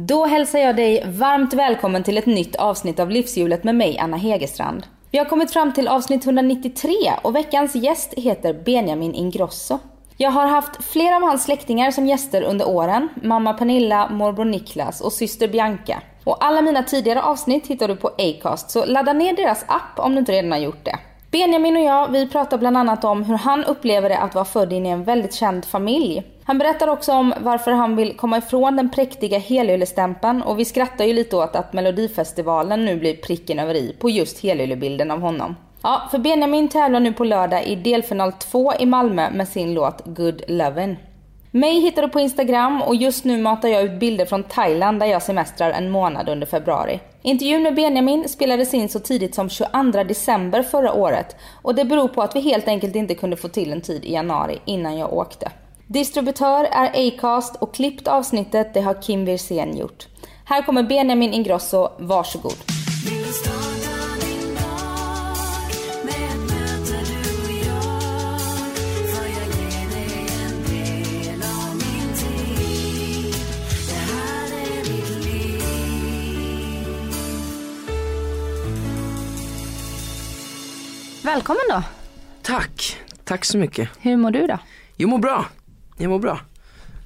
Då hälsar jag dig varmt välkommen till ett nytt avsnitt av Livshjulet med mig, Anna Hegerstrand. Vi har kommit fram till avsnitt 193 och veckans gäst heter Benjamin Ingrosso. Jag har haft flera av hans släktingar som gäster under åren. Mamma Pernilla, morbror Niklas och syster Bianca. Och alla mina tidigare avsnitt hittar du på Acast, så ladda ner deras app om du inte redan har gjort det. Benjamin och jag, vi pratar bland annat om hur han upplever det att vara född in i en väldigt känd familj. Han berättar också om varför han vill komma ifrån den präktiga helyllestämpeln och vi skrattar ju lite åt att Melodifestivalen nu blir pricken över i på just helyllebilden av honom. Ja, för Benjamin tävlar nu på lördag i delfinal 2 i Malmö med sin låt Good Lovin'. Mig hittar du på Instagram och just nu matar jag ut bilder från Thailand där jag semestrar en månad under februari. Intervjun med Benjamin spelades in så tidigt som 22 december förra året och det beror på att vi helt enkelt inte kunde få till en tid i januari innan jag åkte. Distributör är Acast och klippt avsnittet det har Kim Wirsén gjort. Här kommer Benjamin Ingrosso, varsågod. Välkommen då. Tack, tack så mycket. Hur mår du då? Jag mår bra, jag mår bra.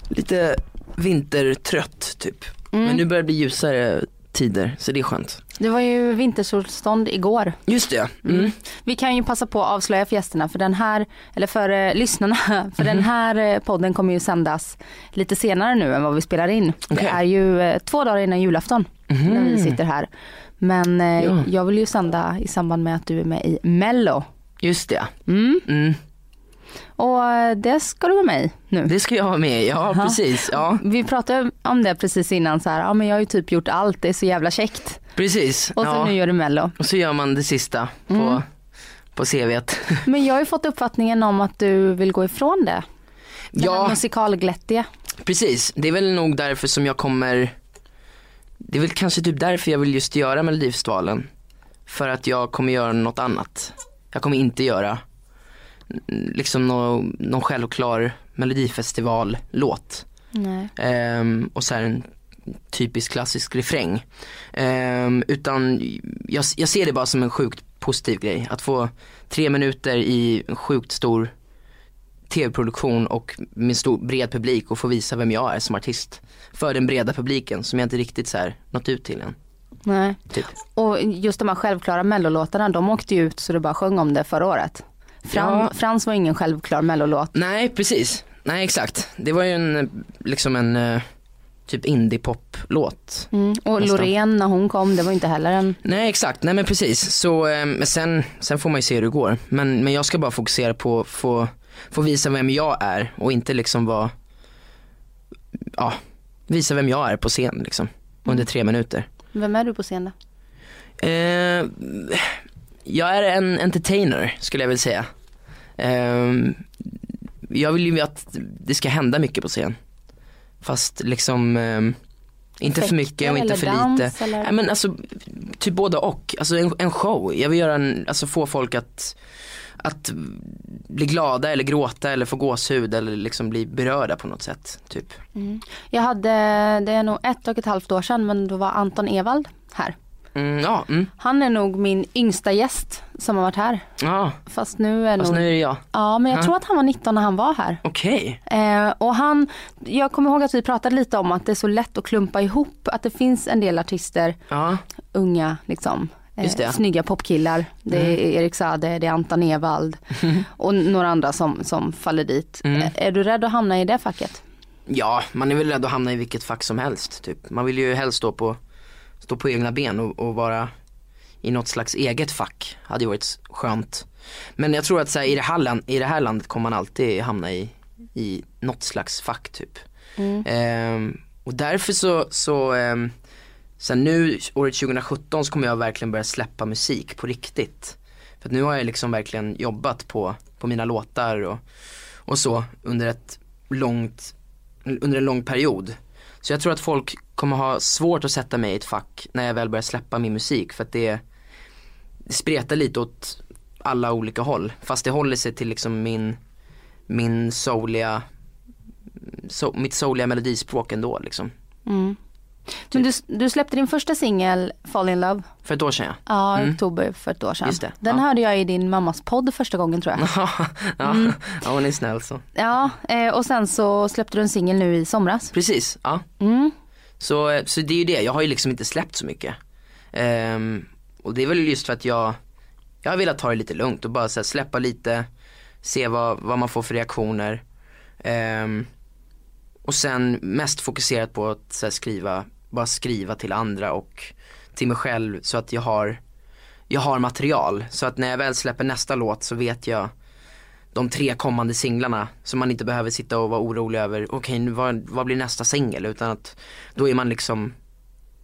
Lite vintertrött typ. Mm. Men nu börjar det bli ljusare tider så det är skönt. Det var ju vintersolstånd igår. Just det. Mm. Vi kan ju passa på att avslöja för gästerna för den här, eller för eh, lyssnarna, för den här eh, podden kommer ju sändas lite senare nu än vad vi spelar in. Det Okej. är ju eh, två dagar innan julafton när vi sitter här. Men eh, Ja. jag vill ju sända i samband med att du är med i Mello. Just det. Och eh, det ska du vara med i nu. Det ska jag vara med i. ja Ja. precis. Ja, Vi pratade om det precis innan så här, ja men jag har ju typ gjort allt, det är så jävla käckt. precis. Och så ja. nu gör du Mello. Och så gör man det sista på, Mm. på CVt. Men jag har ju fått uppfattningen om att du vill gå ifrån det. Här ja, musikalglättiga. precis. Det är väl nog därför som jag kommer Det är väl kanske typ därför jag vill just göra Melodifestivalen. För att jag kommer göra något annat. Jag kommer inte göra liksom någon, någon självklar Melodifestival-låt. Nej. Ehm, och så en typisk klassisk refräng. Ehm, utan jag, jag ser det bara som en sjukt positiv grej. Att få tre minuter i en sjukt stor tv-produktion och med stor bred publik och få visa vem jag är som artist. För den breda publiken som jag inte riktigt så här nått ut till än. Nej. Typ. Och just de här självklara mellolåtarna, de åkte ju ut så du bara sjöng om det förra året. Fran, Ja. Frans var ingen självklar mellolåt. Nej precis, nej exakt. Det var ju en, liksom en eh, typ indie-pop-låt. Mm. Och Nästan. Loreen när hon kom, det var inte heller en... Nej exakt, nej men precis. Så, eh, men sen, sen får man ju se hur det går. Men, men jag ska bara fokusera på att få, få visa vem jag är och inte liksom vara, ja, visa vem jag är på scen liksom. Under tre minuter. Vem är du på scen då? Eh, jag är en entertainer skulle jag vilja säga. Eh, jag vill ju att det ska hända mycket på scen. Fast liksom eh, inte för mycket och inte för dans, lite. Eller? Nej men alltså, typ både och. Alltså en, en show. Jag vill göra en, alltså få folk att, att bli glada eller gråta eller få gåshud eller liksom bli berörda på något sätt. Typ. Mm. Jag hade, det är nog ett och ett halvt år sedan, men då var Anton Ewald här. Mm, ja, mm, Han är nog min yngsta gäst som har varit här. ja, Fast nu är fast nog... nu är det jag. Ja, men jag Ja. tror att han var 19 när han var här. Okej. Eh, och han, jag kommer ihåg att vi pratade lite om att det är så lätt att klumpa ihop, att det finns en del artister, Ja, unga liksom, eh, Just det. snygga popkillar. Det är Mm. Erik Saade, det är Anton Ewald och några andra som, som faller dit. Mm. Eh, Är du rädd att hamna i det facket? Ja, man är väl rädd att hamna i vilket fack som helst typ. Man vill ju helst stå på, stå på egna ben och, och vara i något slags eget fack. Hade ju varit skönt. Men jag tror att så här, i, det här land, i det här landet kommer man alltid hamna i, i något slags fack typ. Mm. Ehm, och därför så, så ehm, sen nu året 2017 så kommer jag verkligen börja släppa musik på riktigt. För nu har jag liksom verkligen jobbat på, på mina låtar och, och så under ett långt, under en lång period. Så jag tror att folk kommer ha svårt att sätta mig i ett fack när jag väl börjar släppa min musik för att det, det spretar lite åt alla olika håll. Fast det håller sig till liksom min, min souliga, so, mitt souliga melodispråk ändå liksom. Mm. Men du, du släppte din första singel Fall in Love. För ett år sedan ja. Ja, i oktober för ett år sedan. Just det, Den ja. hörde jag i din mammas podd första gången tror jag. ja, Mm. ja, hon är snäll så. Ja, eh, och sen så släppte du en singel nu i somras. Precis, ja. Mm. Så, så det är ju det, jag har ju liksom inte släppt så mycket. Um, och det är väl just för att jag, jag har velat ta det lite lugnt och bara så här, släppa lite, se vad, vad man får för reaktioner. Um, och sen mest fokuserat på att så här, skriva, bara skriva till andra och till mig själv så att jag har, jag har material. Så att när jag väl släpper nästa låt så vet jag de tre kommande singlarna så man inte behöver sitta och vara orolig över, okej nu vad, vad blir nästa singel utan att då är man liksom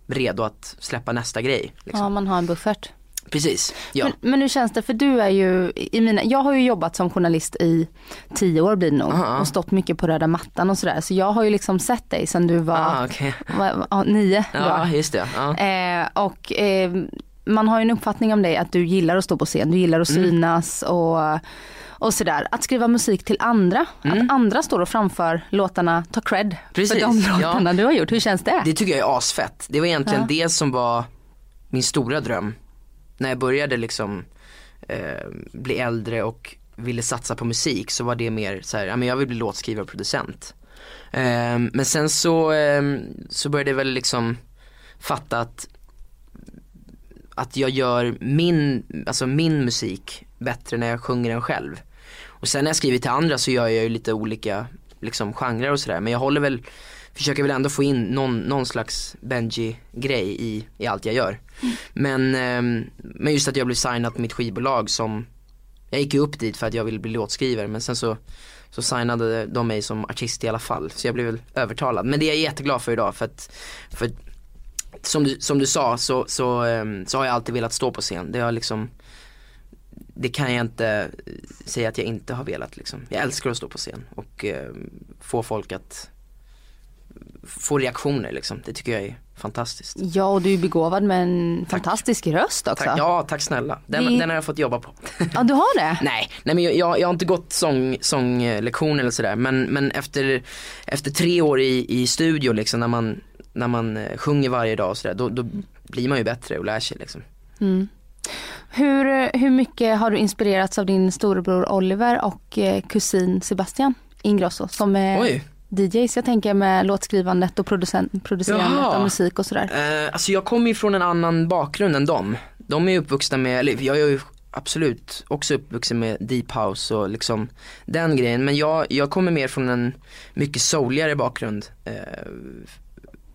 redo att släppa nästa grej. Liksom. Ja, man har en buffert. Precis, ja. Men, men hur känns det, för du är ju i mina, jag har ju jobbat som journalist i tio år blir det nog Aha. och stått mycket på röda mattan och sådär. Så jag har ju liksom sett dig sen du var ah, okej. va- va- nio. Ja, då. just det. Ja. Eh, och eh, man har ju en uppfattning om dig att du gillar att stå på scen, du gillar att Mm. synas och, och sådär. Att skriva musik till andra, att andra står och framför låtarna, ta cred Mm. Precis, för de ja. låtarna du har gjort. Hur känns det? Det tycker jag är asfett. Det var egentligen Ja. det som var min stora dröm. När jag började liksom eh, bli äldre och ville satsa på musik så var det mer så här, ja jag vill bli låtskrivare och producent. Eh, men sen så, eh, så började jag väl liksom fatta att att jag gör min, alltså min musik bättre när jag sjunger den själv. Och sen när jag skriver till andra så gör jag ju lite olika liksom genrer och sådär men jag håller väl, försöker väl ändå få in någon, någon slags Benji-grej i, i allt jag gör. Men, eh, men just att jag blev signad på mitt skivbolag som, jag gick ju upp dit för att jag ville bli låtskrivare men sen så så signade de mig som artist i alla fall. Så jag blev väl övertalad. Men det är jag jätteglad för idag för att, för som du, som du sa så, så, ehm, så har jag alltid velat stå på scen. Det har liksom det kan jag inte säga att jag inte har velat liksom. Jag älskar att stå på scen och eh, få folk att få reaktioner liksom. Det tycker jag är fantastiskt. Ja och du är begåvad med en fantastisk röst också. Tack, ja, tack snälla. Den, Det- den har jag fått jobba på. Ja, du har det? nej, nej men jag, jag, har inte gått sång, sånglektion eller sådär men, men efter, efter tre år i, i studio liksom när man, när man eh, sjunger varje dag och sådär då, då blir man ju bättre och lär sig liksom. Hur, hur mycket har du inspirerats av din storebror Oliver och eh, kusin Sebastian Ingrosso som är Oj. DJs? Jag tänker med låtskrivandet och producent, producerandet av musik och sådär. Eh, alltså jag kommer ju från en annan bakgrund än dem. De är uppvuxna med, eller jag är ju absolut också uppvuxen med deep house och liksom den grejen. Men jag, jag kommer mer från en mycket souligare bakgrund. Eh,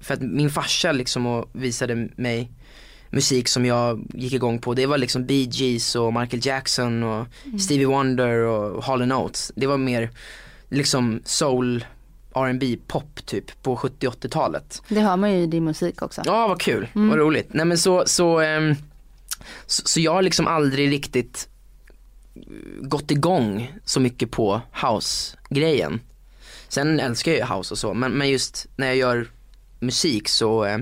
för att min farsa liksom och visade mig musik som jag gick igång på. Det var liksom Bee Gees och Michael Jackson och Stevie Wonder och Hall Oates. Det var mer liksom soul, R&B pop typ på 70-80-talet. Det hör man ju i din musik också. Ja vad kul, vad roligt. Nej men så, så, ehm, så, så jag har liksom aldrig riktigt gått igång så mycket på house-grejen. Sen älskar jag ju house och så, men, men just när jag gör musik så, eh,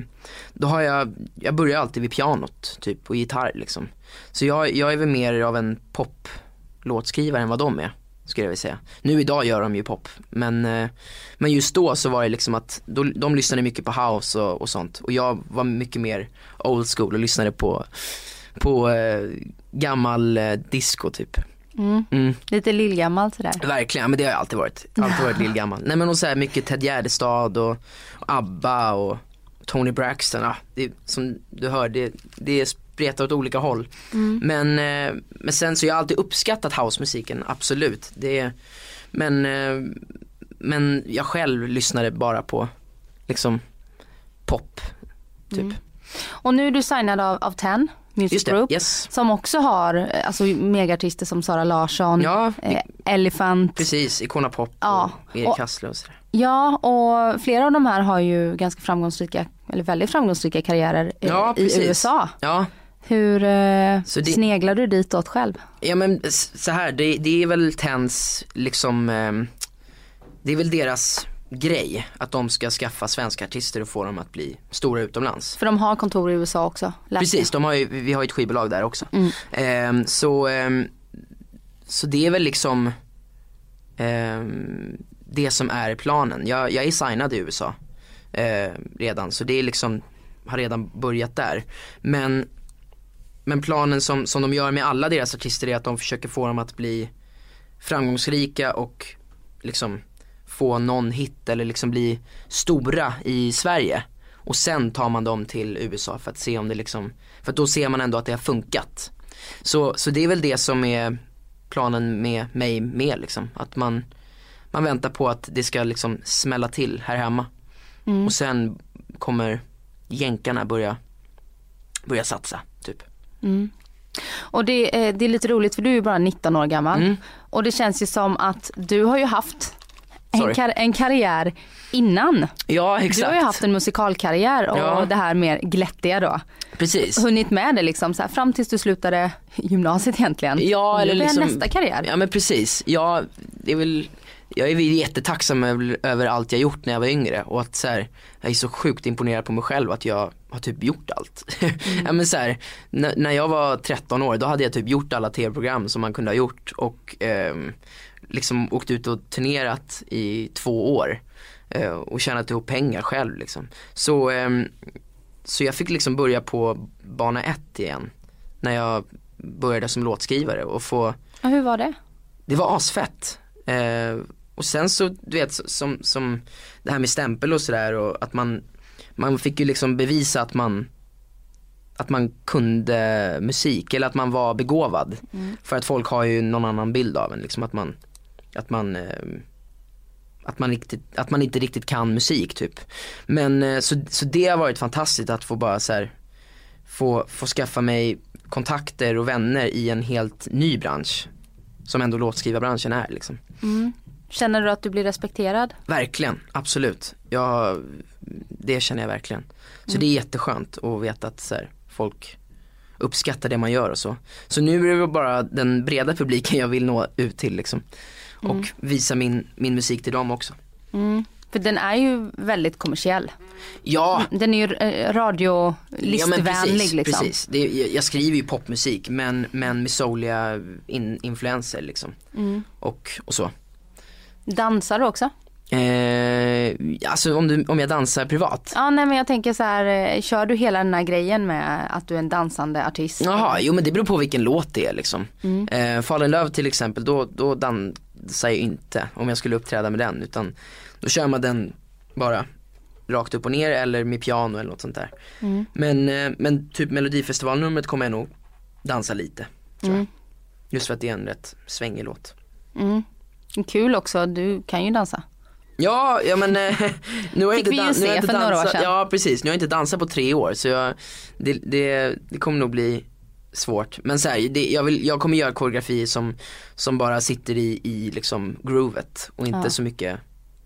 då har jag, jag börjar alltid vid pianot typ och gitarr liksom. Så jag, jag är väl mer av en pop-låtskrivare än vad de är, skulle jag vilja säga. Nu idag gör de ju pop, men, eh, men just då så var det liksom att, då, de lyssnade mycket på house och, och sånt och jag var mycket mer old school och lyssnade på, på eh, gammal eh, disco typ. Mm. Mm. Lite lillgammalt sådär. Verkligen, men det har jag alltid varit. Alltid varit lillgammal. Nej men och så här mycket Ted Gärdestad och, ABBA och Tony Braxton. Ja, det, som du hör, det, det spretar åt olika håll. Men, eh, men sen så jag har alltid uppskattat housemusiken, absolut. Det, men, eh, men jag själv lyssnade bara på liksom pop, typ. Och nu är du signad av, av Ten Music det, Group. yes. Som också har eh, alltså, megaartister som Sara Larsson, Ja, eh, Elephant. Precis, Icona Pop Ja, och Erik Hassle och sådär. Ja och flera av de här har ju ganska framgångsrika, eller väldigt framgångsrika karriärer eh, Ja, i precis. USA. Ja, Hur eh, Så det- sneglar du ditåt själv? Ja men så här, det, det är väl Tens liksom, ehm, det är väl deras grej att de ska skaffa svenska artister och få dem att bli stora utomlands. För de har kontor i USA också. Precis, de har ju, vi har ju ett skivbolag där också. Mm. Ehm, så, ehm, så det är väl liksom ehm, det som är planen. Jag, jag är signad i USA eh, redan så det är liksom har redan börjat där. Men, men planen som, som de gör med alla deras artister är att de försöker få dem att bli framgångsrika och liksom få någon hit eller liksom bli stora i Sverige. Och sen tar man dem till USA för att se om det liksom, för att då ser man ändå att det har funkat. Så, så det är väl det som är planen med mig med liksom. Att man, man väntar på att det ska liksom smälla till här hemma. Mm. Och sen kommer jänkarna börja, börja satsa typ. Och det, är- det är lite roligt för du är bara 19 år gammal. Mm. Och det känns ju som att du har ju haft en, kar- en karriär innan. Ja Du exakt. har ju haft en musikalkarriär och Ja. det här mer glättiga då. Precis. Hunnit med det liksom så här, fram tills du slutade gymnasiet egentligen. Ja eller liksom. nästa karriär. Ja men precis. Ja, det är väl, jag är jättetacksam över, allt jag gjort när jag var yngre och att så här, jag är så sjukt imponerad på mig själv att jag har typ gjort allt. ja men så här, när, jag var 13 år då hade jag typ gjort alla tv-program som man kunde ha gjort och ehm, liksom åkt ut och turnerat i två år eh, och tjänat ihop pengar själv liksom. Så, ehm, så jag fick liksom börja på bana ett igen när jag började som låtskrivare och få Ja, hur var det? det var asfett. Och sen så, du vet, som, som det här med stämpel och sådär och att man, man fick ju liksom bevisa att man, att man kunde musik eller att man var begåvad. För att folk har ju någon annan bild av en, liksom att man, att man, eh, att man, riktigt, att man inte riktigt kan musik typ. Men eh, så, så det har varit fantastiskt att få bara så här, få, få skaffa mig kontakter och vänner i en helt ny bransch. Som ändå låtskriva-branschen är liksom. Känner du att du blir respekterad? Verkligen, absolut. Jag, det känner jag verkligen. Så det är jätteskönt att veta att så här, folk uppskattar det man gör och så. Så nu är det bara den breda publiken jag vill nå ut till liksom. Och visa min, min musik till dem också. För den är ju väldigt kommersiell. Ja, Den är ju eh, radiolistvänlig precis, liksom. precis. Det, jag, jag skriver ju popmusik men, men med souliga in, influenser liksom. Mm. Och, och så. Dansar du också? Eh, alltså om, du, om jag dansar privat? Ja nej men jag tänker så här, eh, kör du hela den här grejen med att du är en dansande artist? Jaha, jo men det beror på vilken låt det är liksom. Mm. Eh, Fall in Love till exempel, då, då dansar jag inte om jag skulle uppträda med den utan då kör man den bara rakt upp och ner eller med piano eller något sånt där. Mm. Men, eh, men typ melodifestivalnumret kommer jag nog dansa lite. Tror Mm. jag. Just för att det är en rätt svängig låt. Mm. Kul också, du kan ju dansa. Ja, ja men eh, nu har jag inte, dan- nu har inte dansat, ja precis, nu har jag inte dansat på tre år så jag, det, det, det kommer nog bli svårt. Men så här, det, jag, vill, jag kommer göra koreografi som, som bara sitter i, i liksom groovet och inte Ja. så mycket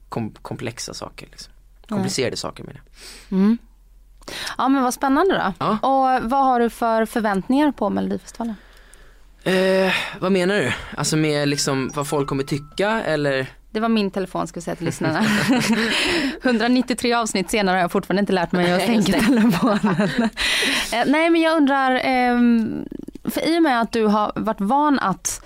kom, komplexa saker liksom. Komplicerade saker menar jag. Mm. Ja men vad spännande då. Ja. Och vad har du för förväntningar på Melodifestivalen? Eh, vad menar du? Alltså med liksom vad folk kommer tycka eller? Det var min telefon ska vi säga till lyssnarna. 193 avsnitt senare har jag fortfarande inte lärt mig att stänga telefonen. Eh, Nej men jag undrar, ehm, för i och med att du har varit van att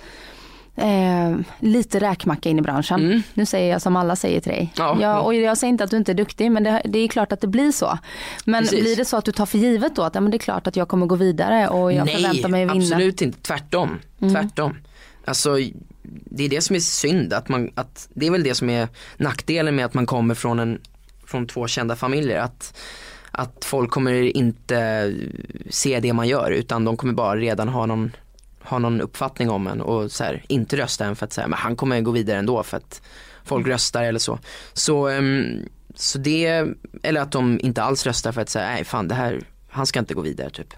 eh, lite räkmacka in i branschen. Mm. Nu säger jag som alla säger till dig. Ja. Jag, och jag säger inte att du inte är duktig men det, det är klart att det blir så. Men Precis. blir det så att du tar för givet då att ja, men det är klart att jag kommer gå vidare och jag förväntar mig att vinna? Mm. absolut inte. Tvärtom. Tvärtom. Alltså det är det som är synd, att man, att det är väl det som är nackdelen med att man kommer från en, från två kända familjer. Att, att folk kommer inte se det man gör utan de kommer bara redan ha någon, ha någon uppfattning om en och så här, inte rösta än för att säga men han kommer gå vidare ändå för att folk röstar eller så. Så, ehm, så det, eller att de inte alls röstar för att säga nej fan det här, han ska inte gå vidare typ.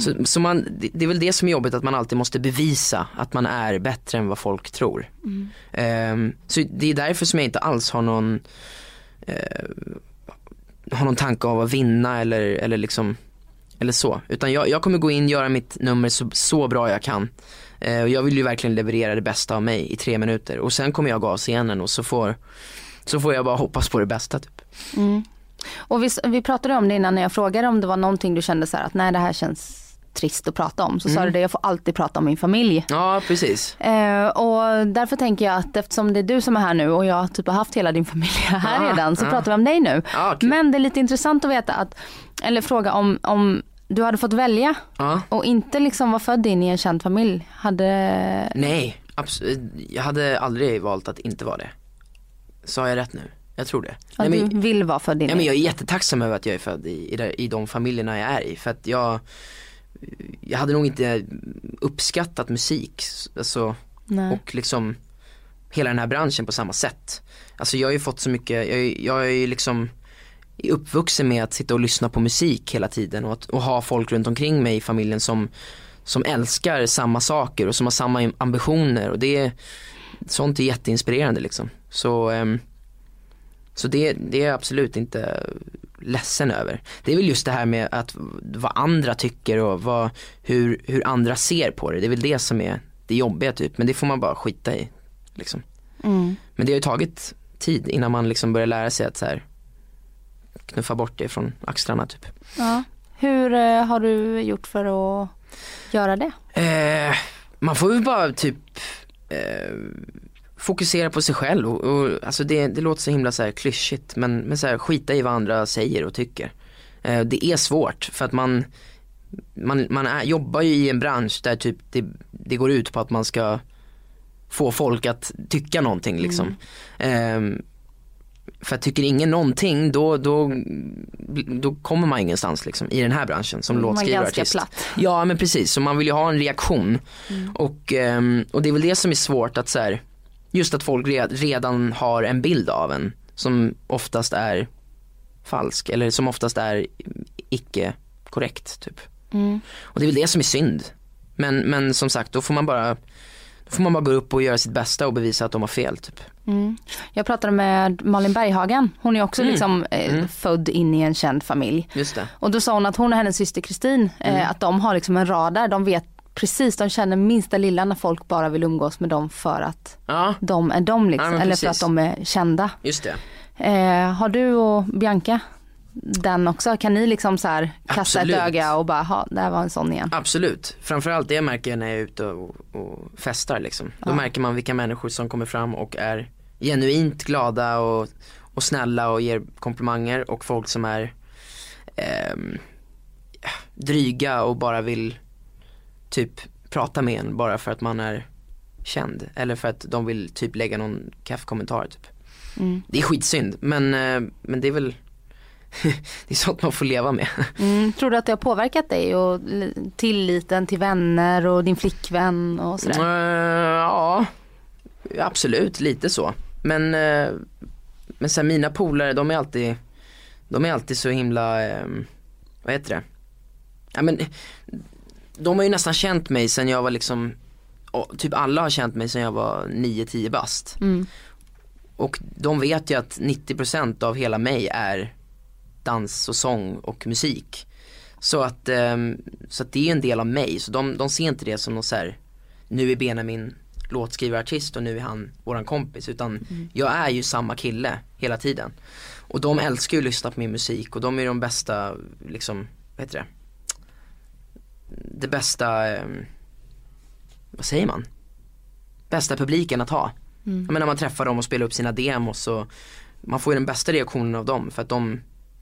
Så, så man, det, är väl det som är jobbigt att man alltid måste bevisa att man är bättre än vad folk tror. Ehm, så det är därför som jag inte alls har någon eh, har någon tanke av att vinna eller, eller liksom eller så. Utan jag, jag kommer gå in, göra mitt nummer så, så bra jag kan. Eh, och jag vill ju verkligen leverera det bästa av mig i tre minuter. Och sen kommer jag gå av scenen och så får, så får jag bara hoppas på det bästa typ. Mm. Och vi, vi pratade om det innan när jag frågade om det var någonting du kände så här att nej det här känns trist att prata om. Så sa Mm. du det, jag får alltid prata om min familj. Ja, precis. Eh, och därför tänker jag att eftersom det är du som är här nu och jag typ har haft hela din familj här Ja, redan så ja. pratar vi om dig nu. Ja, kul. Men det är lite intressant att veta att, eller fråga om, om du hade fått välja Ja. och inte liksom vara född in i en känd familj. Hade, Nej, absolut. Jag hade aldrig valt att inte vara det. Sa jag rätt nu? Jag tror det. att Nej, men, du vill vara född in ja, men jag är jättetacksam över att jag är född i, i, i de familjerna jag är i. För att jag, jag hade nog inte uppskattat musik. Alltså, Nej. och liksom hela den här branschen på samma sätt. Alltså jag har ju fått så mycket, jag, jag är ju liksom uppvuxen med att sitta och lyssna på musik hela tiden och, att, och ha folk runt omkring mig i familjen som, som älskar samma saker och som har samma ambitioner och det är, sånt är jätteinspirerande liksom. Så, ehm, så det, det är jag absolut inte ledsen över. Det är väl just det här med att vad andra tycker och vad, hur, hur andra ser på det. Det är väl det som är det jobbiga typ. Men det får man bara skita i. Liksom. Mm. Men det har ju tagit tid innan man liksom börjar lära sig att så här, knuffa bort det från axlarna typ. Ja. Hur eh, har du gjort för att göra det? Eh, man får väl bara typ eh, fokusera på sig själv och, och alltså det, det låter så himla så här klyschigt men, men så här, skita i vad andra säger och tycker. Eh, det är svårt för att man, man, man är, jobbar ju i en bransch där typ det, det går ut på att man ska få folk att tycka någonting liksom. Ehm, för att tycker ingen någonting då, då, då kommer man ingenstans liksom i den här branschen som låtskrivare ganska artist. platt. Ja men precis, så man vill ju ha en reaktion. Mm. Och, ehm, och det är väl det som är svårt att så här, just att folk re- redan har en bild av en som oftast är falsk eller som oftast är icke korrekt typ. Mm. Och det är väl det som är synd. Men, men som sagt då får man bara då får man bara gå upp och göra sitt bästa och bevisa att de har fel typ. Mm. Jag pratade med Malin Berghagen, hon är också Mm. liksom eh, född in i en känd familj. Just det. Och då sa hon att hon och hennes syster Kristin, Mm. eh, att de har liksom en radar, de vet precis, de känner minsta lilla när folk bara vill umgås med dem för att Ja, de är de liksom, Ja, eller för att de är kända. just det. Eh, har du och Bianca den också? Kan ni liksom så här kasta Absolut. ett öga och bara, ha, där var en sån igen. Absolut, framförallt det märker jag när jag är ute och, och festar liksom. Då Ja. märker man vilka människor som kommer fram och är genuint glada och, och snälla och ger komplimanger och folk som är ehm, dryga och bara vill typ prata med en bara för att man är känd eller för att de vill typ lägga någon kaffekommentar typ. Mm. Det är skitsynd men, eh, men det är väl det är sånt man får leva med. Mm. Tror du att det har påverkat dig och tilliten till vänner och din flickvän och sådär? Eh, ja, absolut lite så. Men, uh, men sen mina polare de är alltid, de är alltid så himla, vad heter det? Ja men, de har ju nästan känt mig sen jag var liksom, typ alla har känt mig sen jag var 9-10 bast. Mm. Och de vet ju att 90% av hela mig är dans och sång och musik. Så att, ehm, så att det är en del av mig, så de, de ser inte det som något så här, nu är Benjamin låtskrivarartist och nu är han våran kompis utan jag är ju samma kille hela tiden. Och de älskar ju att lyssna på min musik och de är de bästa, liksom, vad heter det? Det bästa, ehm, vad säger man? Bästa publiken att ha. Mm. Jag menar man träffar dem och spelar upp sina demos och man får ju den bästa reaktionen av dem för att de,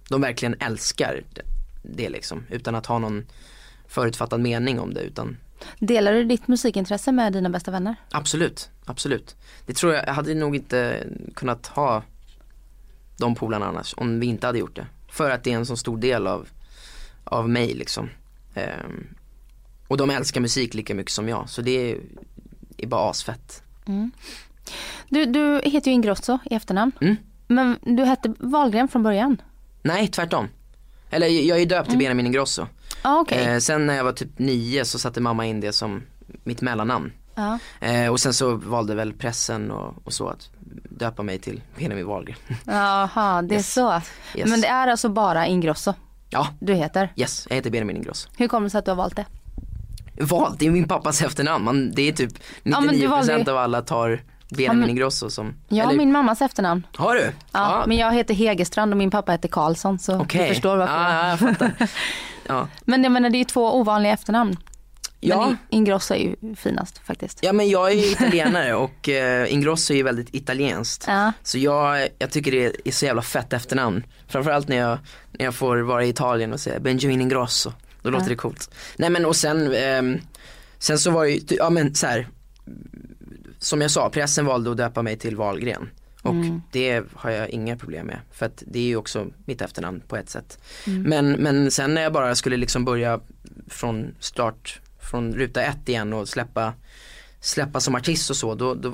de verkligen älskar det, det liksom utan att ha någon förutfattad mening om det utan Delar du ditt musikintresse med dina bästa vänner? absolut, absolut. Det tror jag, jag hade nog inte kunnat ha de polarna annars om vi inte hade gjort det. För att det är en så stor del av, av mig liksom. Ehm, och de älskar musik lika mycket som jag så det är, är bara asfett. Du, du heter ju Ingrosso i efternamn. Mm. Men du hette Wahlgren från början? Nej, tvärtom. Eller jag är döpt till Benjamin Ingrosso. Ja okej. Eh, sen när jag var typ nio så satte mamma in det som mitt mellannamn. Ja. Eh, och sen så valde väl pressen och, och så att döpa mig till Benjamin Wahlgren. Jaha, det är Yes. så. Yes. Men det är alltså bara Ingrosso Ja, du heter. yes, jag heter Benjamin Ingrosso. Hur kommer det sig att du har valt det? Valt, det är min pappas efternamn. Man, det är typ 99% Ja, av alla tar Benjamin Ingrosso som, Jag har min mammas efternamn. har du? Ja, Men jag heter Hegerstrand och min pappa heter Karlsson så Okej. du förstår varför. Ja, ja, jag fattar. Ja. Men jag menar det är ju två ovanliga efternamn. Ja. Men Ingrosso är ju finast faktiskt. Ja men jag är ju italienare och eh, Ingrosso är ju väldigt italienskt. Ja. Så jag, jag tycker det är så jävla fett efternamn. Framförallt när jag, när jag får vara i Italien och säga Benjamin Ingrosso. Då låter det coolt. Nej men och sen, ehm, sen så var det ju, ja men så här. Som jag sa, pressen valde att döpa mig till Wahlgren. Och Mm. det har jag inga problem med. För att det är ju också mitt efternamn på ett sätt. Mm. Men, men sen när jag bara skulle liksom börja från start, från ruta ett igen och släppa släppa som artist och så, då, då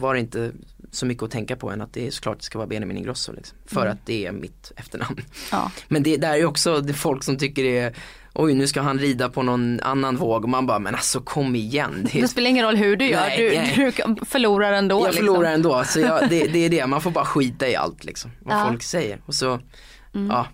var det inte så mycket att tänka på än att det är såklart det ska vara Benjamin Ingrosso liksom. För Mm. att det är mitt efternamn. Ja. Men det där är ju också det folk som tycker det är Oj nu ska han rida på någon annan våg och man bara men alltså kom igen. Det Det spelar ingen roll hur du gör, Nej, du, du förlorar ändå. jag förlorar liksom. ändå så jag, det, det är det, man får bara skita i allt liksom. Vad Ja. folk säger. Och så, ja.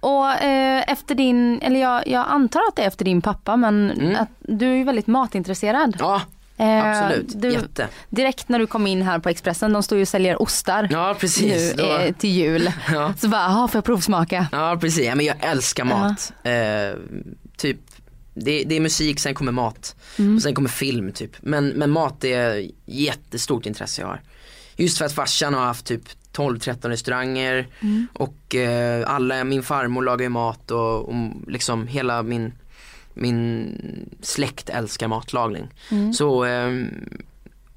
Och eh, efter din, eller jag, jag antar att det är efter din pappa men Mm. att du är ju väldigt matintresserad. Ja, absolut. Du, Jätte. direkt när du kom in här på Expressen, de står ju och säljer ostar Ja precis. nu eh, till jul. Ja. Så bara, "Ah, får jag provsmaka? Ja precis, ja, men jag älskar mat. Eh, typ, det, det är musik, sen kommer mat. Och sen kommer film typ. Men, men mat är jättestort intresse jag har. Just för att farsan har haft typ 12-13 restauranger och eh, alla, min farmor lagar ju mat och, och liksom hela min, min släkt älskar matlagning. Så, ehm,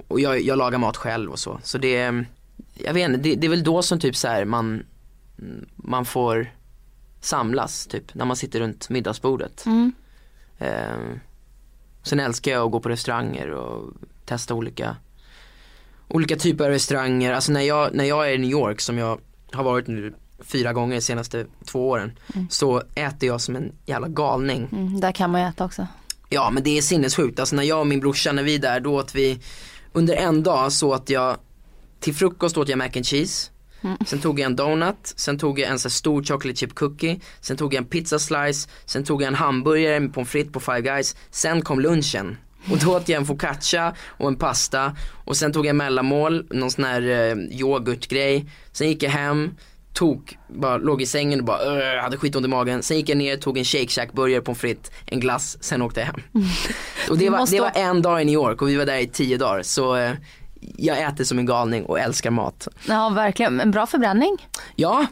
och jag, jag lagar mat själv och så. Så det, jag vet inte, det, det är väl då som typ så här man man får samlas typ när man sitter runt middagsbordet. Mm. Eh, sen älskar jag att gå på restauranger och testa olika olika typer av restauranger. Alltså när jag, när jag är i New York som jag har varit nu fyra gånger de senaste två åren så äter jag som en jävla galning. Mm, där kan man ju äta också. Ja men det är sinnessjukt. Alltså när jag och min brorsa när vi är där då åt vi under en dag så att jag till frukost åt jag mac and cheese. Sen tog jag en donut, sen tog jag en så stor chocolate chip cookie, sen tog jag en pizza slice, sen tog jag en hamburgare med pommes frites på Five Guys, sen kom lunchen. Och då åt jag en focaccia och en pasta och sen tog jag mellanmål, någon sån här eh, yoghurtgrej. Sen gick jag hem, tog, bara låg i sängen och bara hade skitont i magen. Sen gick jag ner, tog en shake shack burgare, pommes frites, en glass, sen åkte jag hem. Och det var, det var en dag i New York och vi var där i tio dagar så eh, jag äter som en galning och älskar mat. Ja verkligen, en bra förbränning. Ja,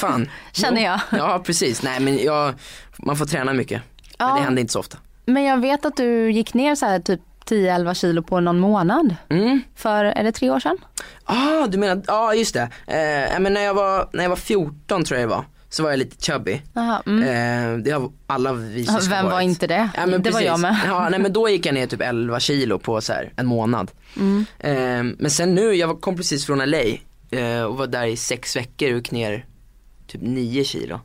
fan. Känner jag. Ja precis, nej men jag, man får träna mycket. Men Ja. det händer inte så ofta. Men jag vet att du gick ner så här typ 10-11 kilo på någon månad. Mm. För, är det tre år sedan? Ah, du menar, ja ah, just det. Eh, men när jag, var, när jag var 14 tror jag det var, så var jag lite chubby. Jaha, mm. Eh, det har alla vi Vem var varit. inte det? Ja, det var precis. jag med. Ja, nej men då gick jag ner typ 11 kilo på så här en månad. Mm. Eh, men sen nu, jag kom precis från LA eh, och var där i sex veckor och gick ner typ 9 kilo.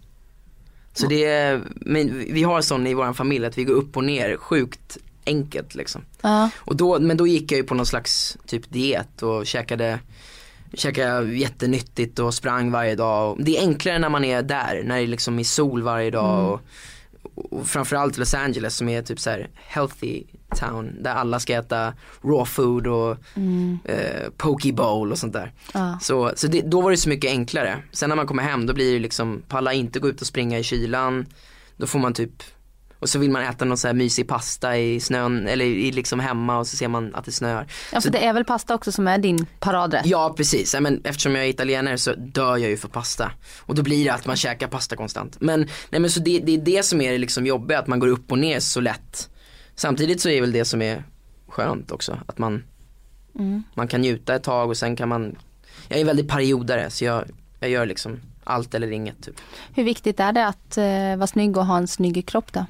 Så det är, men vi har sån i vår familj att vi går upp och ner sjukt enkelt liksom. Ja. Och då, men då gick jag ju på någon slags typ diet och käkade Käkade jättenyttigt och sprang varje dag. Det är enklare när man är där, när det är liksom i sol varje dag. Och, och framförallt Los Angeles som är typ så här healthy town. Där alla ska äta raw food och eh, poke bowl och sånt där. Ja. Så, så det, då var det så mycket enklare. Sen när man kommer hem då blir det liksom, palla inte gå ut och springa i kylan. Då får man typ, och så vill man äta någon så här mysig pasta i snön, eller i liksom hemma och så ser man att det snöar. ja, för det är väl pasta också som är din paradrätt? Ja precis, men eftersom jag är italienare så dör jag ju för pasta. Och då blir det att man käkar pasta konstant. Men, nej, men så det, det är det som är det liksom jobbiga, att man går upp och ner så lätt. Samtidigt så är väl det som är skönt också, att man, man kan njuta ett tag och sen kan man, jag är väldigt periodare så jag, jag gör liksom allt eller inget typ. Hur viktigt är det att eh, vara snygg och ha en snygg kropp då?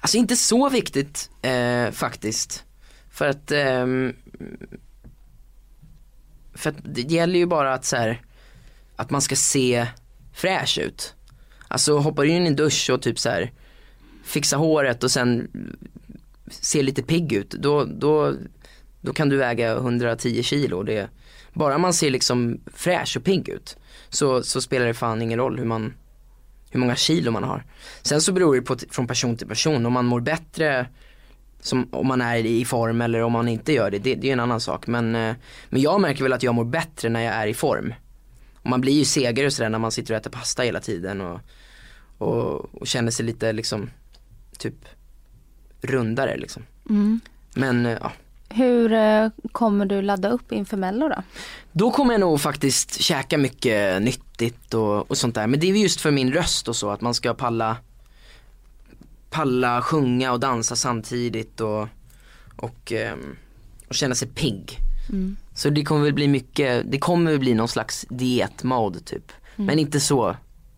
Alltså inte så viktigt eh, faktiskt. För att, eh, för att det gäller ju bara att så här, att man ska se fräsch ut. Alltså hoppar du in i en dusch och typ så här fixa håret och sen se lite pigg ut, då, då, då kan du väga 110 kilo. Det, bara man ser liksom fräsch och pigg ut så, så spelar det fan ingen roll hur man, hur många kilo man har. Sen så beror det på från person till person, om man mår bättre som, om man är i form eller om man inte gör det, det, det är en annan sak. Men, eh, men jag märker väl att jag mår bättre när jag är i form. Och man blir ju segare och sådär när man sitter och äter pasta hela tiden och, och, och känner sig lite liksom typ rundare liksom. Mm. Men eh, ja. Hur eh, kommer du ladda upp inför mello då? Då kommer jag nog faktiskt käka mycket nyttigt och, och sånt där. Men det är just för min röst och så att man ska palla palla sjunga och dansa samtidigt och, och, ehm, och känna sig pigg. Mm. Så det kommer väl bli mycket, det kommer väl bli någon slags dietmode typ. Men inte så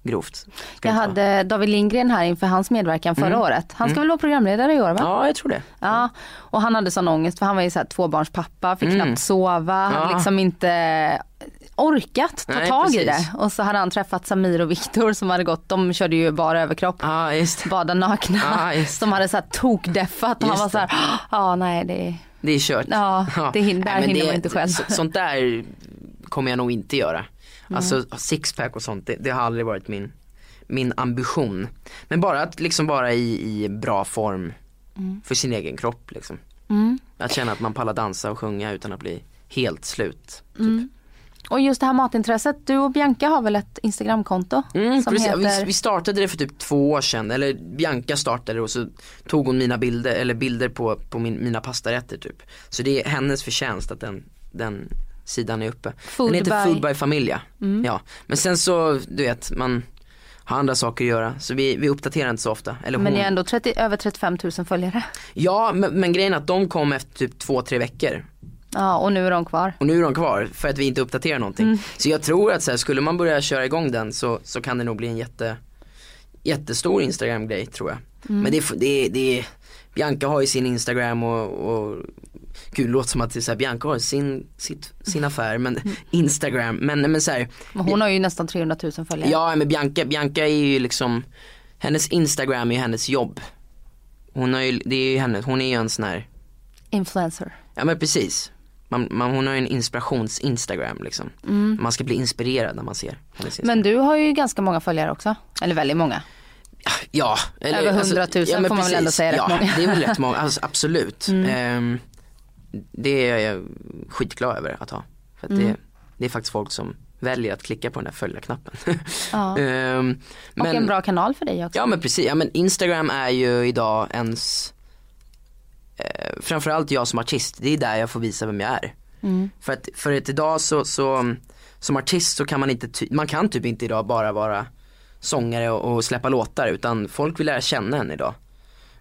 grovt. Jag hade David Lindgren här inför hans medverkan förra året. Han ska väl vara programledare i år va? Ja jag tror det. Ja, och han hade sån ångest för han var ju så här tvåbarnspappa, fick Mm. knappt sova, hade Ja. liksom inte orkat ta Nej, tag i precis. det. Och så hade han träffat Samir och Viktor som hade gått, de körde ju bara överkropp, det. bada nakna. Det. som hade så här tokdeffat och han var så här, ja nej det Det är kört. Ja, det hin- där Nej, hinner det- man inte själv. så- Sånt där kommer jag nog inte göra. Mm. Alltså sixpack och sånt, det, det har aldrig varit min, min ambition. Men bara att liksom vara i, i bra form för sin egen kropp liksom. Mm. Att känna att man pallar dansa och sjunga utan att bli helt slut. Typ. Mm. Och just det här matintresset, du och Bianca har väl ett Instagramkonto? Mm, som precis. heter... vi, vi startade det för typ två år sedan, eller Bianca startade och så tog hon mina bilder, eller bilder på, på min, mina pastarätter typ. Så det är hennes förtjänst att den, den sidan är uppe. Food den heter by- Mm. Food by Familia. Ja. Men sen så, du vet, man har andra saker att göra så vi, vi uppdaterar inte så ofta. Eller Men ni är ändå 30, över 35 000 följare. Ja men, men grejen är att de kom efter typ två, tre veckor. Ja och nu är de kvar. Och nu är de kvar för att vi inte uppdaterar någonting. Mm. Så jag tror att så här, skulle man börja köra igång den så, så kan det nog bli en jätte, jättestor Instagram-grej tror jag. Mm. Men det, är- det, det Bianca har ju sin Instagram och, och Gud det låter som att det så här, Bianca har sin, sitt, sin affär men Mm. Instagram, men, men så här, hon har ju nästan 300 000 följare. ja men Bianca, Bianca är ju liksom Hennes Instagram är ju hennes jobb. Hon har ju, det är ju henne, hon är ju en sån här Influencer. Ja men precis. Man, man, hon har ju en inspirations-instagram liksom. Man ska bli inspirerad när man ser hennes. Men du har ju ganska många följare också. Eller väldigt många. ja, eller, Över 100 000 ja, men får man väl ändå säga rätt Ja, många. Mm. det är väl rätt många, alltså, absolut. Ehm, det är jag skitglad över att ha. För att Mm. det, det är faktiskt folk som väljer att klicka på den där följa-knappen. Ja. Ehm, Och en bra kanal för dig också. Ja men precis, ja men Instagram är ju idag ens eh, Framförallt jag som artist, det är där jag får visa vem jag är. Mm. För att, för att idag så, så som artist så kan man inte, man kan typ inte idag bara vara sångare och, och släppa låtar utan folk vill lära känna en idag.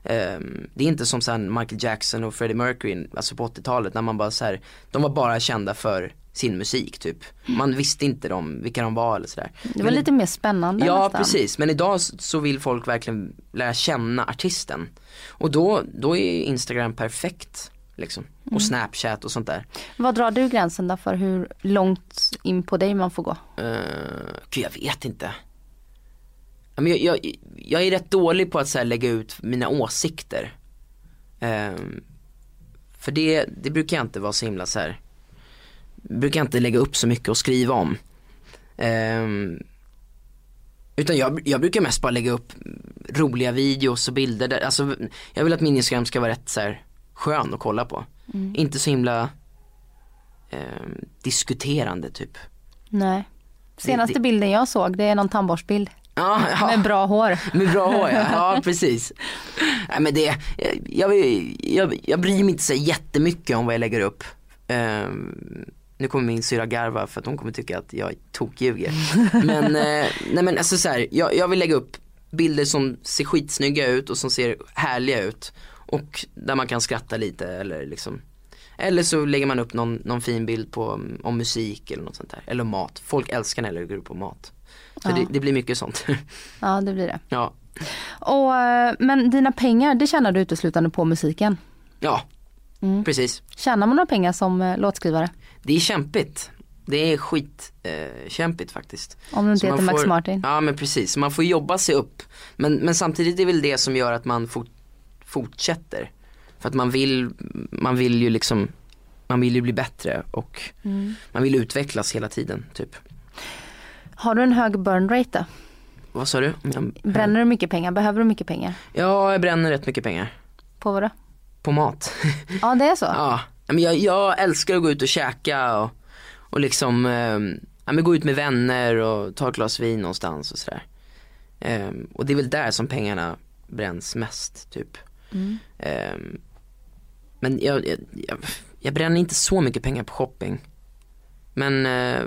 Ehm, det är inte som sen Michael Jackson och Freddie Mercury, alltså på 80-talet när man bara så här, de var bara kända för sin musik typ. Man visste inte dem, vilka de var eller sådär. Det var lite mer spännande Ja nästan. precis, men idag så vill folk verkligen lära känna artisten. Och då, då är Instagram perfekt. Liksom. Mm. Och Snapchat och sånt där. Vad drar du gränsen då för hur långt in på dig man får gå? Uh, gud jag vet inte. Men jag, jag, jag är rätt dålig på att så lägga ut mina åsikter. Ehm, för det, det brukar jag inte vara så himla så här. brukar jag inte lägga upp så mycket och skriva om. Ehm, utan jag, jag brukar mest bara lägga upp roliga videos och bilder där, alltså jag vill att min Instagram ska vara rätt så här skön att kolla på. Inte så himla ehm, diskuterande typ. Nej. Senaste det- bilden jag såg det är någon tandborstbild. Ja, ja. Med bra hår. Med bra hår ja, ja precis. Nej men det, jag, jag, jag bryr mig inte så jättemycket om vad jag lägger upp. Ehm, nu kommer min syra garva för att hon kommer tycka att jag tokljuger. Men, eh, nej men alltså så här, jag, jag vill lägga upp bilder som ser skitsnygga ut och som ser härliga ut. Och där man kan skratta lite eller liksom eller så lägger man upp någon, någon fin bild på um, om musik eller något sånt där. Eller mat. Folk älskar när jag lägger upp på mat. Så Ja. det, det blir mycket sånt. Ja det blir det. ja. Och, eh, men dina pengar det tjänar du uteslutande på musiken. Ja, Mm. precis. Tjänar man några pengar som eh, låtskrivare? Det är kämpigt. Det är skit eh, faktiskt. Om du inte Så heter Max Martin. Ja men precis, man får jobba sig upp. Men, men samtidigt är det väl det som gör att man fort, fortsätter. För att man vill, man vill ju liksom, man vill ju bli bättre och Mm. man vill utvecklas hela tiden typ. Har du en hög burn rate då? Vad sa du? Bränner du mycket pengar? Behöver du mycket pengar? Ja, jag bränner rätt mycket pengar. På vad då? På mat. Ja det är så? Ja, men jag, jag älskar att gå ut och käka och, och liksom, eh, ja, men gå ut med vänner och ta ett glas vin någonstans och sådär. Ehm, och det är väl där som pengarna bränns mest typ. Mm. Ehm, men jag, jag, jag, jag bränner inte så mycket pengar på shopping. Men, eh,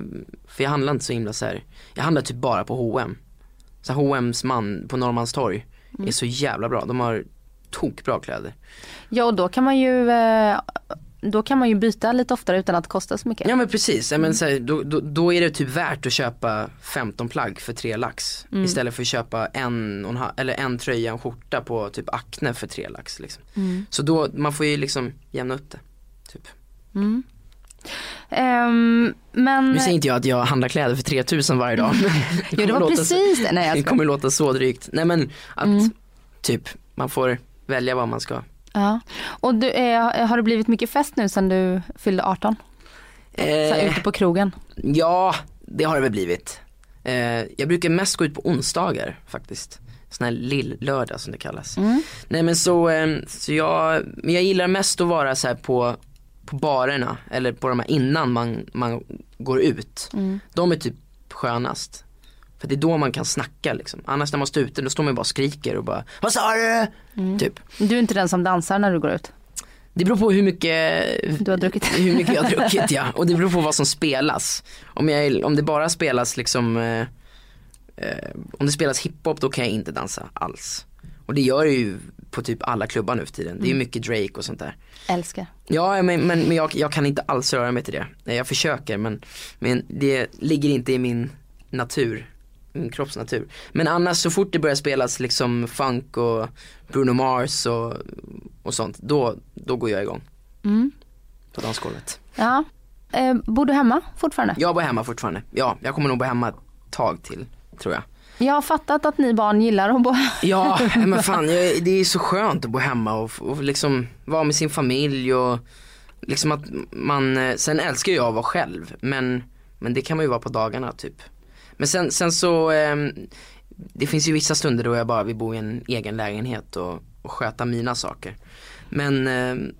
för jag handlar inte så himla så här. jag handlar typ bara på H&M. Så H&M's man på Norrmalmstorg är så jävla bra. De har tokbra kläder. Ja och då kan man ju eh, då kan man ju byta lite oftare utan att det kostar så mycket. Ja men precis, men så här, då, då, då är det typ värt att köpa 15 plagg för 3 lax. Istället för att köpa en, eller en tröja och en skjorta på typ Acne för 3 lax. Liksom. Så då, man får ju liksom jämna upp det. Typ. Ehm, men, Nu säger inte jag att jag handlar kläder för 3000 varje dag. jo det var precis det. Nej, jag Det kommer låta så drygt. Nej men att typ man får välja vad man ska. Ja. Och du, eh, har det blivit mycket fest nu sedan du fyllde 18? Så här, Eh, ute på krogen? ja, det har det väl blivit. Eh, jag brukar mest gå ut på onsdagar faktiskt. Sån här lill-lördag som det kallas. Nej men så, eh, så jag, men jag gillar mest att vara så här på, på barerna eller på de här innan man, man går ut. De är typ skönast. För det är då man kan snacka liksom. Annars när man står ute då står man bara och skriker och bara Vad sa du? Typ. Du är inte den som dansar när du går ut? Det beror på hur mycket Du har druckit? hur mycket jag har druckit ja. Och det beror på vad som spelas. Om, jag, om det bara spelas liksom eh, eh, Om det spelas hiphop då kan jag inte dansa alls. Och det gör det ju på typ alla klubbar nu för tiden. Det är ju mycket Drake och sånt där. Älskar. Ja men, men, men jag, jag kan inte alls röra mig till det. Jag försöker men, men det ligger inte i min natur. Min kroppsnatur. Men annars så fort det börjar spelas liksom funk och Bruno Mars och, och sånt. Då, då går jag igång. Mm. På dansgolvet. Ja. Eh, bor du hemma fortfarande? Jag bor hemma fortfarande. Ja, jag kommer nog bo hemma ett tag till, tror jag. Jag har fattat att ni barn gillar att bo Ja, men fan jag, det är så skönt att bo hemma och, och liksom vara med sin familj och liksom att man, eh, sen älskar jag att vara själv men, men det kan man ju vara på dagarna typ. Men sen, sen så, ehm, det finns ju vissa stunder då jag bara vill bo i en egen lägenhet och, och sköta mina saker. Men, ehm,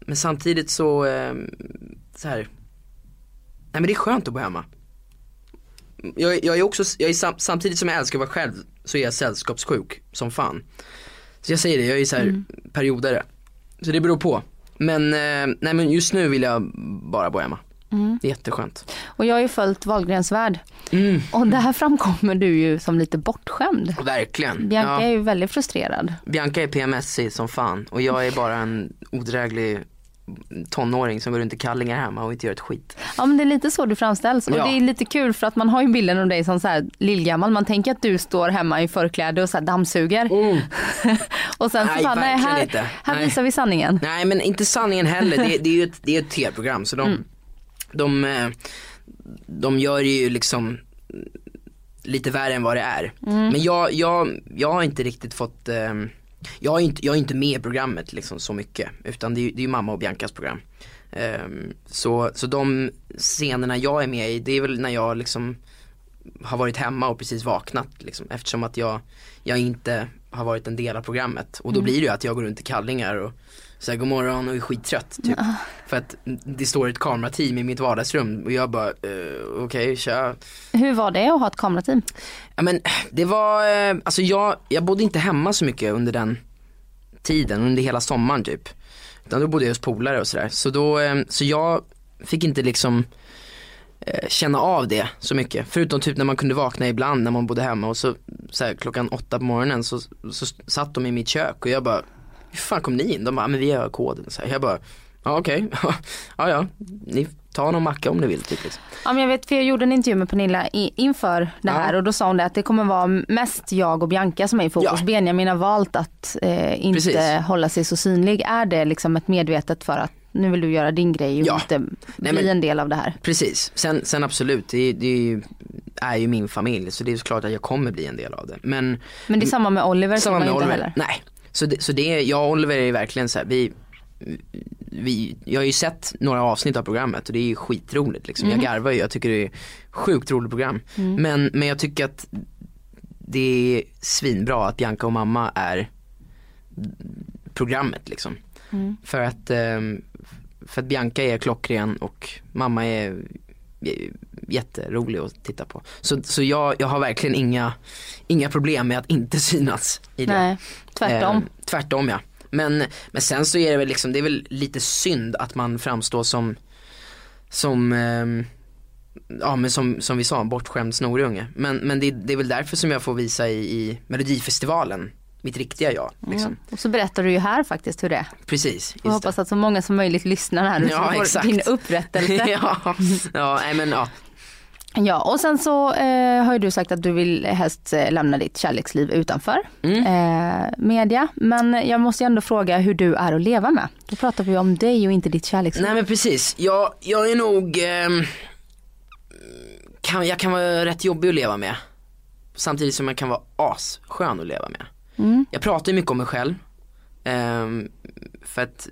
men samtidigt så, ehm, så här, nej men det är skönt att bo hemma. Jag, jag är också, jag är sam, samtidigt som jag älskar att vara själv så är jag sällskapssjuk som fan. Så jag säger det, jag är så här periodare. Så det beror på. Men, eh, nej men just nu vill jag bara bo hemma. Är jätteskönt. Och jag har ju följt Wahlgrens värld. Mm. Och där framkommer du ju som lite bortskämd. Verkligen. Bianca ja. är ju väldigt frustrerad. Bianca är PMSig som fan och jag är bara en odräglig tonåring som går runt i kallingar hemma och inte gör ett skit. Ja men det är lite så du framställs. Och Ja. det är lite kul för att man har ju bilden av dig som så här lillgammal. Man tänker att du står hemma i förkläde och så här dammsuger. och sen så Nej, bara, nej här, inte. här Nej. visar vi sanningen. Nej men inte sanningen heller, det, det är ju ett, det är ett tv-program så de, de, eh, de gör ju liksom lite värre än vad det är. Men jag, jag, jag har inte riktigt fått, eh, jag, är inte, jag är inte med i programmet liksom så mycket utan det är, ju- det är mamma och Biancas program. Um, så, så de scenerna jag är med i det är väl när jag liksom har varit hemma och precis vaknat liksom, eftersom att jag, jag inte har varit en del av programmet och då blir det ju att jag går runt i kallingar och säger god morgon och är skittrött typ. För att det står ett kamerateam i mitt vardagsrum och jag bara uh, okej tja. Hur var det att ha ett kamerateam? Ja men det var, eh, alltså jag, jag bodde inte hemma så mycket under den tiden, under hela sommaren typ. Utan då bodde jag hos polare och sådär. Så då, eh, så jag fick inte liksom eh, känna av det så mycket. Förutom typ när man kunde vakna ibland när man bodde hemma och så, så här, klockan åtta på morgonen så, så satt de i mitt kök och jag bara, hur fan kom ni in? De bara, "Ah, men vi har koden. Så här. Jag bara, ja okej, ja ja, ni tar någon macka om ni vill typ. Liksom. Ja, men jag vet för jag gjorde en intervju med Pernilla i, inför det Ja. här och då sa hon det att det kommer vara mest jag och Bianca som är i fokus. Ja. Benjamin har valt att eh, inte Precis. hålla sig så synlig. Är det liksom ett medvetet för att nu vill du göra din grej och Ja. inte Nej, bli men- en del av det här? Precis, sen, sen absolut, det, det är ju- är ju min familj så det är klart att jag kommer bli en del av det. Men Men det är samma med Oliver samma med Oliver, heller. nej. Så det, så det, jag och Oliver är verkligen så här, vi, vi, jag har ju sett några avsnitt av programmet och det är ju skitroligt liksom. Jag garvar ju, jag tycker det är sjukt roligt program. Men, men jag tycker att det är svinbra att Bianca och mamma är programmet liksom. För att, ehm, för att Bianca är klockren och mamma är jätterolig att titta på. Så, så jag, jag har verkligen inga, inga problem med att inte synas i det. Nej, tvärtom. Eh, tvärtom ja. Men, men sen så är det väl liksom, det är väl lite synd att man framstår som, som eh, ja men som, som vi sa, en bortskämd snorunge. Men, men det, det är väl därför som jag får visa i, i Melodifestivalen, mitt riktiga jag. Liksom. Mm. Och så berättar du ju här faktiskt hur det är. Precis. Jag hoppas att så många som möjligt lyssnar här nu Ja, får exakt. din upprättelse. ja, ja, men ja. Ja, och sen så eh, har ju du sagt att du vill helst eh, lämna ditt kärleksliv utanför Mm. eh, media. Men jag måste ju ändå fråga hur du är att leva med. Då pratar vi om dig och inte ditt kärleksliv. Nej men precis, jag, jag är nog, ehm, kan, jag kan vara rätt jobbig att leva med. Samtidigt som jag kan vara asskön att leva med. Mm. Jag pratar ju mycket om mig själv. ehm, för att,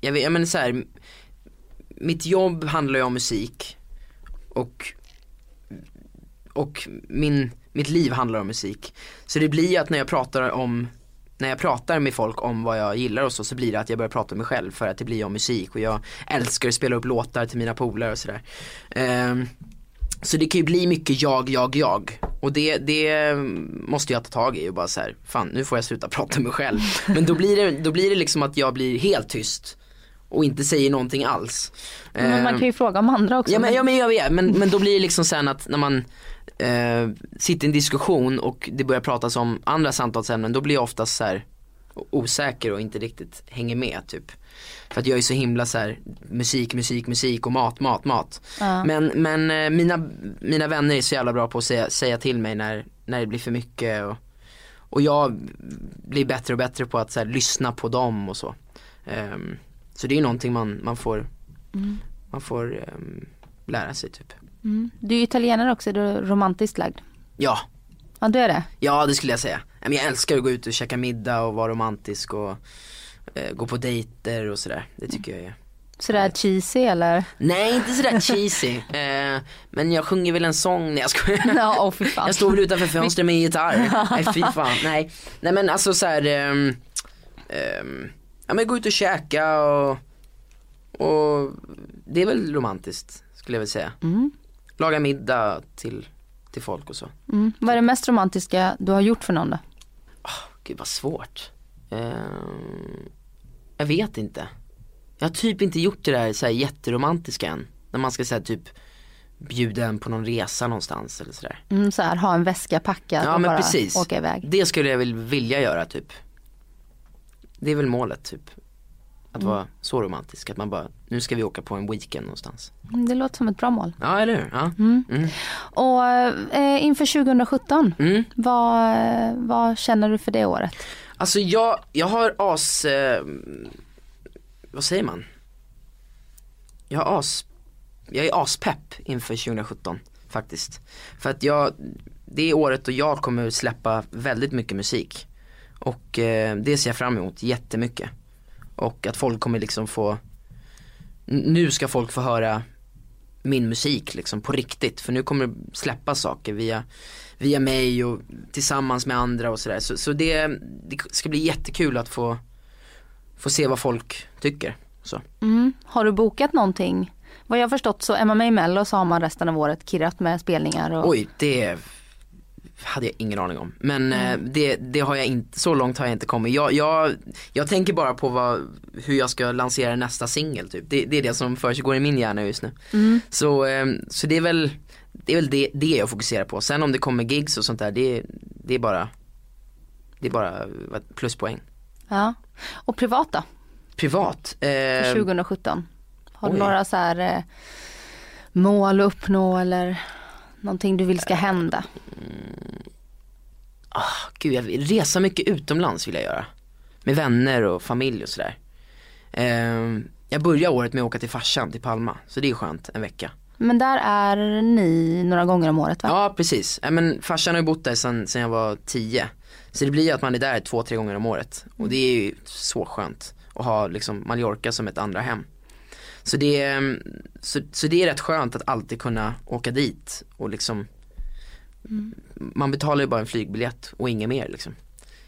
jag, vet, jag menar så här, mitt jobb handlar ju om musik. Och, och min, mitt liv handlar om musik. Så det blir ju att när jag pratar om när jag pratar med folk om vad jag gillar och så, så blir det att jag börjar prata om mig själv för att det blir om musik och jag älskar att spela upp låtar till mina polare och sådär. Ehm, så det kan ju bli mycket jag, jag, jag. Och det, det måste jag ta tag i och bara så här, fan nu får jag sluta prata med mig själv. Men då blir det, då blir det liksom att jag blir helt tyst och inte säger någonting alls. Men man Ehm, kan ju fråga om andra också. Ja men, ja, men jag vet, men, men då blir det liksom sen att när man eh, sitter i en diskussion och det börjar pratas om andra samtalsämnen då blir jag oftast så här osäker och inte riktigt hänger med typ. För att jag är så himla så här musik, musik, musik och mat, mat, mat. Ja. Men, men eh, mina, mina vänner är så jävla bra på att säga, säga till mig när, när det blir för mycket och, och jag blir bättre och bättre på att så här, lyssna på dem och så. Ehm, så det är någonting man, man får, man får ehm, lära sig typ. Mm. Du är italienare också, är du romantiskt lagd? Ja, Ja du är det? ja det skulle jag säga. Men Jag älskar att gå ut och käka middag och vara romantisk och eh, gå på dejter och sådär. Det tycker jag är. Sådär cheesy eller? Nej inte sådär cheesy. Eh, men jag sjunger väl en sång, nej jag skojar. Ja, fan. Jag står väl utanför fönstret med gitarr. Nej fy fan, nej. Nej men alltså så här, ehm, ehm, ja men gå ut och käka och, och det är väl romantiskt skulle jag vilja säga. Mm. Laga middag till, till folk och så. Mm. Vad är det mest romantiska du har gjort för någon då? Gud vad svårt. Ehm, jag vet inte. Jag har typ inte gjort det där så här jätteromantiska än. När man ska säga typ bjuda en på någon resa någonstans eller sådär. Mm, så här, ha en väska packad Ja och bara precis. åka iväg. Det skulle jag väl vilja göra typ. Det är väl målet typ. Att Mm. vara så romantisk, att man bara, nu ska vi åka på en weekend någonstans. Mm, Det låter som ett bra mål. Ja eller hur? Ja. Mm. Mm. Och eh, inför 2017, Mm. vad, vad känner du för det året? Alltså jag, jag har as, eh, vad säger man? Jag har as, jag är aspepp inför 2017 faktiskt. För att jag, det är året då jag kommer släppa väldigt mycket musik. Och eh, det ser jag fram emot jättemycket. Och att folk kommer liksom få, nu ska folk få höra min musik liksom på riktigt. För nu kommer det släppa saker via, via mig och tillsammans med andra och sådär. Så, så det, det ska bli jättekul att få, få se vad folk tycker. Så. Mm. Har du bokat någonting? Vad jag förstått så är man med i Mello så har man resten av året kirrat med spelningar. Och... Oj, det hade jag ingen aning om. Men eh, det, det har jag inte, så långt har jag inte kommit. Jag, jag, jag tänker bara på vad, hur jag ska lansera nästa singel typ. Det, det är det som försiggår i min hjärna just nu. Mm. Så, eh, så det är väl, det, är väl det, det jag fokuserar på. Sen om det kommer gigs och sånt där, det, det är bara, det är bara pluspoäng. Ja. Och privat då? Privat? För Eh, 2017? Har du några så här eh, mål att uppnå eller någonting du vill ska hända? Gud, jag vill resa mycket utomlands vill jag göra. Med vänner och familj och sådär. Ehm, jag börjar året med att åka till farsan till Palma, så det är skönt, en vecka. Men där är ni några gånger om året va? Ja precis, ja, men farsan har ju bott där sedan, sedan jag var tio. Så det blir ju att man är där två, tre gånger om året. Och det är ju så skönt att ha liksom Mallorca som ett andra hem. Så det, är, så, så det är rätt skönt att alltid kunna åka dit och liksom Man betalar ju bara en flygbiljett och inget mer liksom.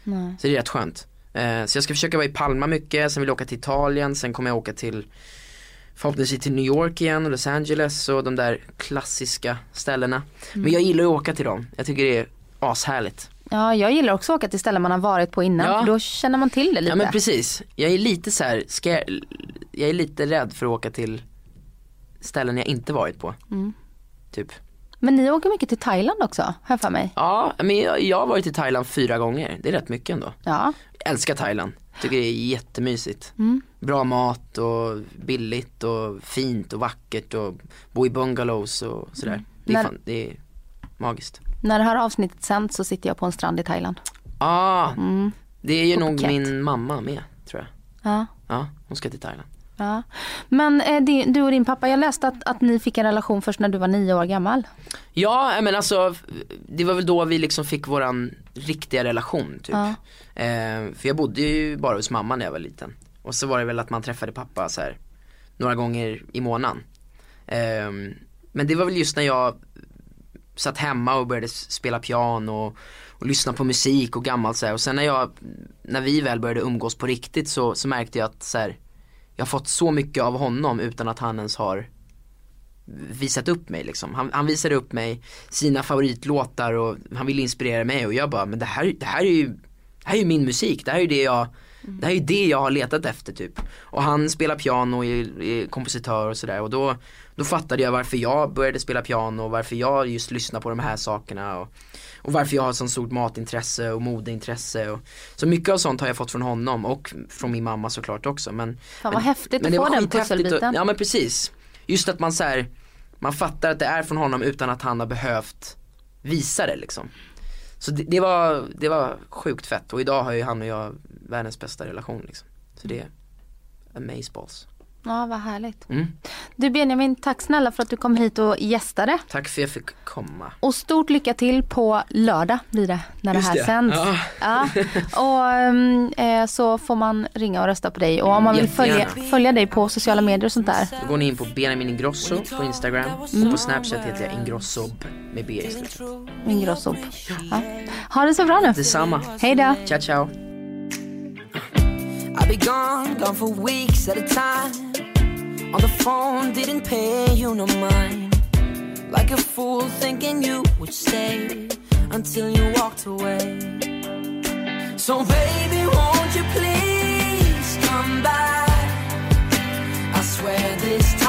Nej. Så det är rätt skönt. Eh, så jag ska försöka vara i Palma mycket, sen vill jag åka till Italien, sen kommer jag åka till förhoppningsvis till New York igen och Los Angeles och de där klassiska ställena. Mm. Men jag gillar att åka till dem. Jag tycker det är ashärligt. Ja, jag gillar också att åka till ställen man har varit på innan Ja. för då känner man till det lite. Ja men precis. Jag är lite så här, jag, är lite rädd för att åka till ställen jag inte varit på. Mm. Typ. Men ni åker mycket till Thailand också, har jag för mig. Ja, men jag, jag har varit i Thailand fyra gånger. Det är rätt mycket ändå. Ja. Jag älskar Thailand. Tycker det är jättemysigt. Mm. Bra mat och billigt och fint och vackert och bo i bungalows och sådär. Det, är När- fan, det är magiskt. När det här avsnittet sänds så sitter jag på en strand i Thailand. Ah, Mm. det är ju nog min mamma med tror jag. Ja. Ja, hon ska till Thailand. Ja. Men eh, du och din pappa, jag läste att, att ni fick en relation först när du var nio år gammal. Ja, men alltså det var väl då vi liksom fick våran riktiga relation typ. Ja. Eh, för jag bodde ju bara hos mamma när jag var liten. Och så var det väl att man träffade pappa så här några gånger i månaden. Eh, men det var väl just när jag satt hemma och började spela piano och, och lyssna på musik och gammalt så här. Och sen när jag, när vi väl började umgås på riktigt så, så märkte jag att så här, jag har fått så mycket av honom utan att han ens har visat upp mig liksom. Han, han visade upp mig sina favoritlåtar och han ville inspirera mig och jag bara, men det här, det här är ju det här är ju min musik, det här är ju det jag Det här är det jag har letat efter typ. Och han spelar piano, är, är kompositör och sådär och då då fattade jag varför jag började spela piano och varför jag just lyssnar på de här sakerna och, och varför jag har sånt stort matintresse och modeintresse och Så mycket av sånt har jag fått från honom och från min mamma såklart också men Fan vad häftigt att men det få den pusselbiten. och- Ja men precis. Just att man så här, man fattar att det är från honom utan att han har behövt visa det liksom. Så det, det var, det var sjukt fett och idag har ju han och jag världens bästa relation liksom. Så det är amazeballs. Ja, vad härligt. Mm. Du Benjamin, tack snälla för att du kom hit och gästade. Tack för att jag fick komma. Och stort lycka till på lördag blir det när Just det här det. sänds. Ja. Ja. Och ehm, eh, så får man ringa och rösta på dig. Och om man vill följa, följa dig på sociala medier och sånt där. Då går ni in på Benjamin Ingrosso på Instagram och på Snapchat heter jag Ingrossob med B i slutet. Min gråsob. Ja. Ha det så bra nu. Detsamma. Hej då. Ciao ciao. I'll be gone, gone for weeks at a time. On the phone, didn't pay you no mind. Like a fool thinking you would stay until you walked away. So, baby, won't you please come back? I swear this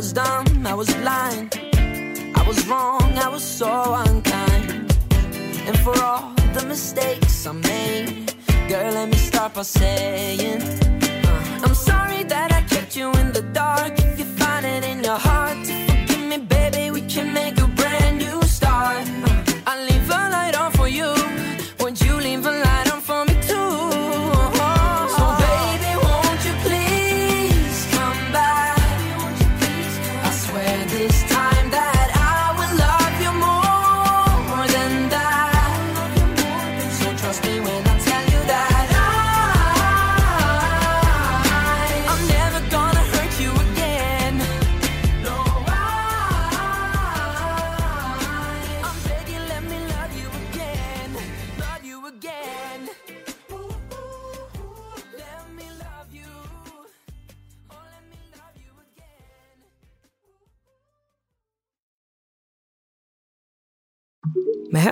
was dumb, I was blind. I was wrong, I was so unkind. And for all the mistakes I made, girl, let me start by saying, uh, I'm sorry that I kept you in the dark. If you find it in your heart to forgive me, baby, we can make